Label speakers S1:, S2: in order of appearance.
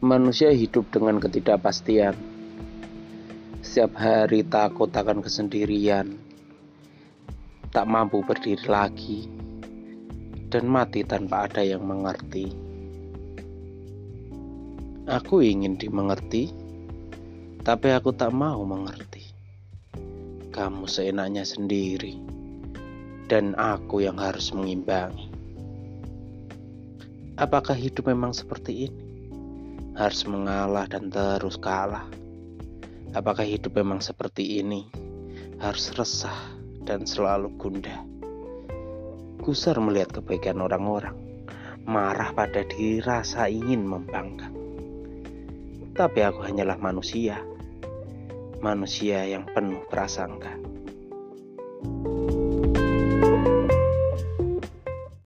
S1: Manusia hidup dengan ketidakpastian. Setiap hari takut akan kesendirian, tak mampu berdiri lagi, dan mati tanpa ada yang mengerti. Aku ingin dimengerti, tapi aku tak mau mengerti. Kamu seenaknya sendiri, dan aku yang harus mengimbangi. Apakah hidup memang seperti ini? Harus mengalah dan terus kalah. Apakah hidup memang seperti ini? Harus resah dan selalu gundah. Gusar melihat kebaikan orang-orang, marah pada diri rasa ingin membangkang. Tapi aku hanyalah manusia, manusia yang penuh prasangka.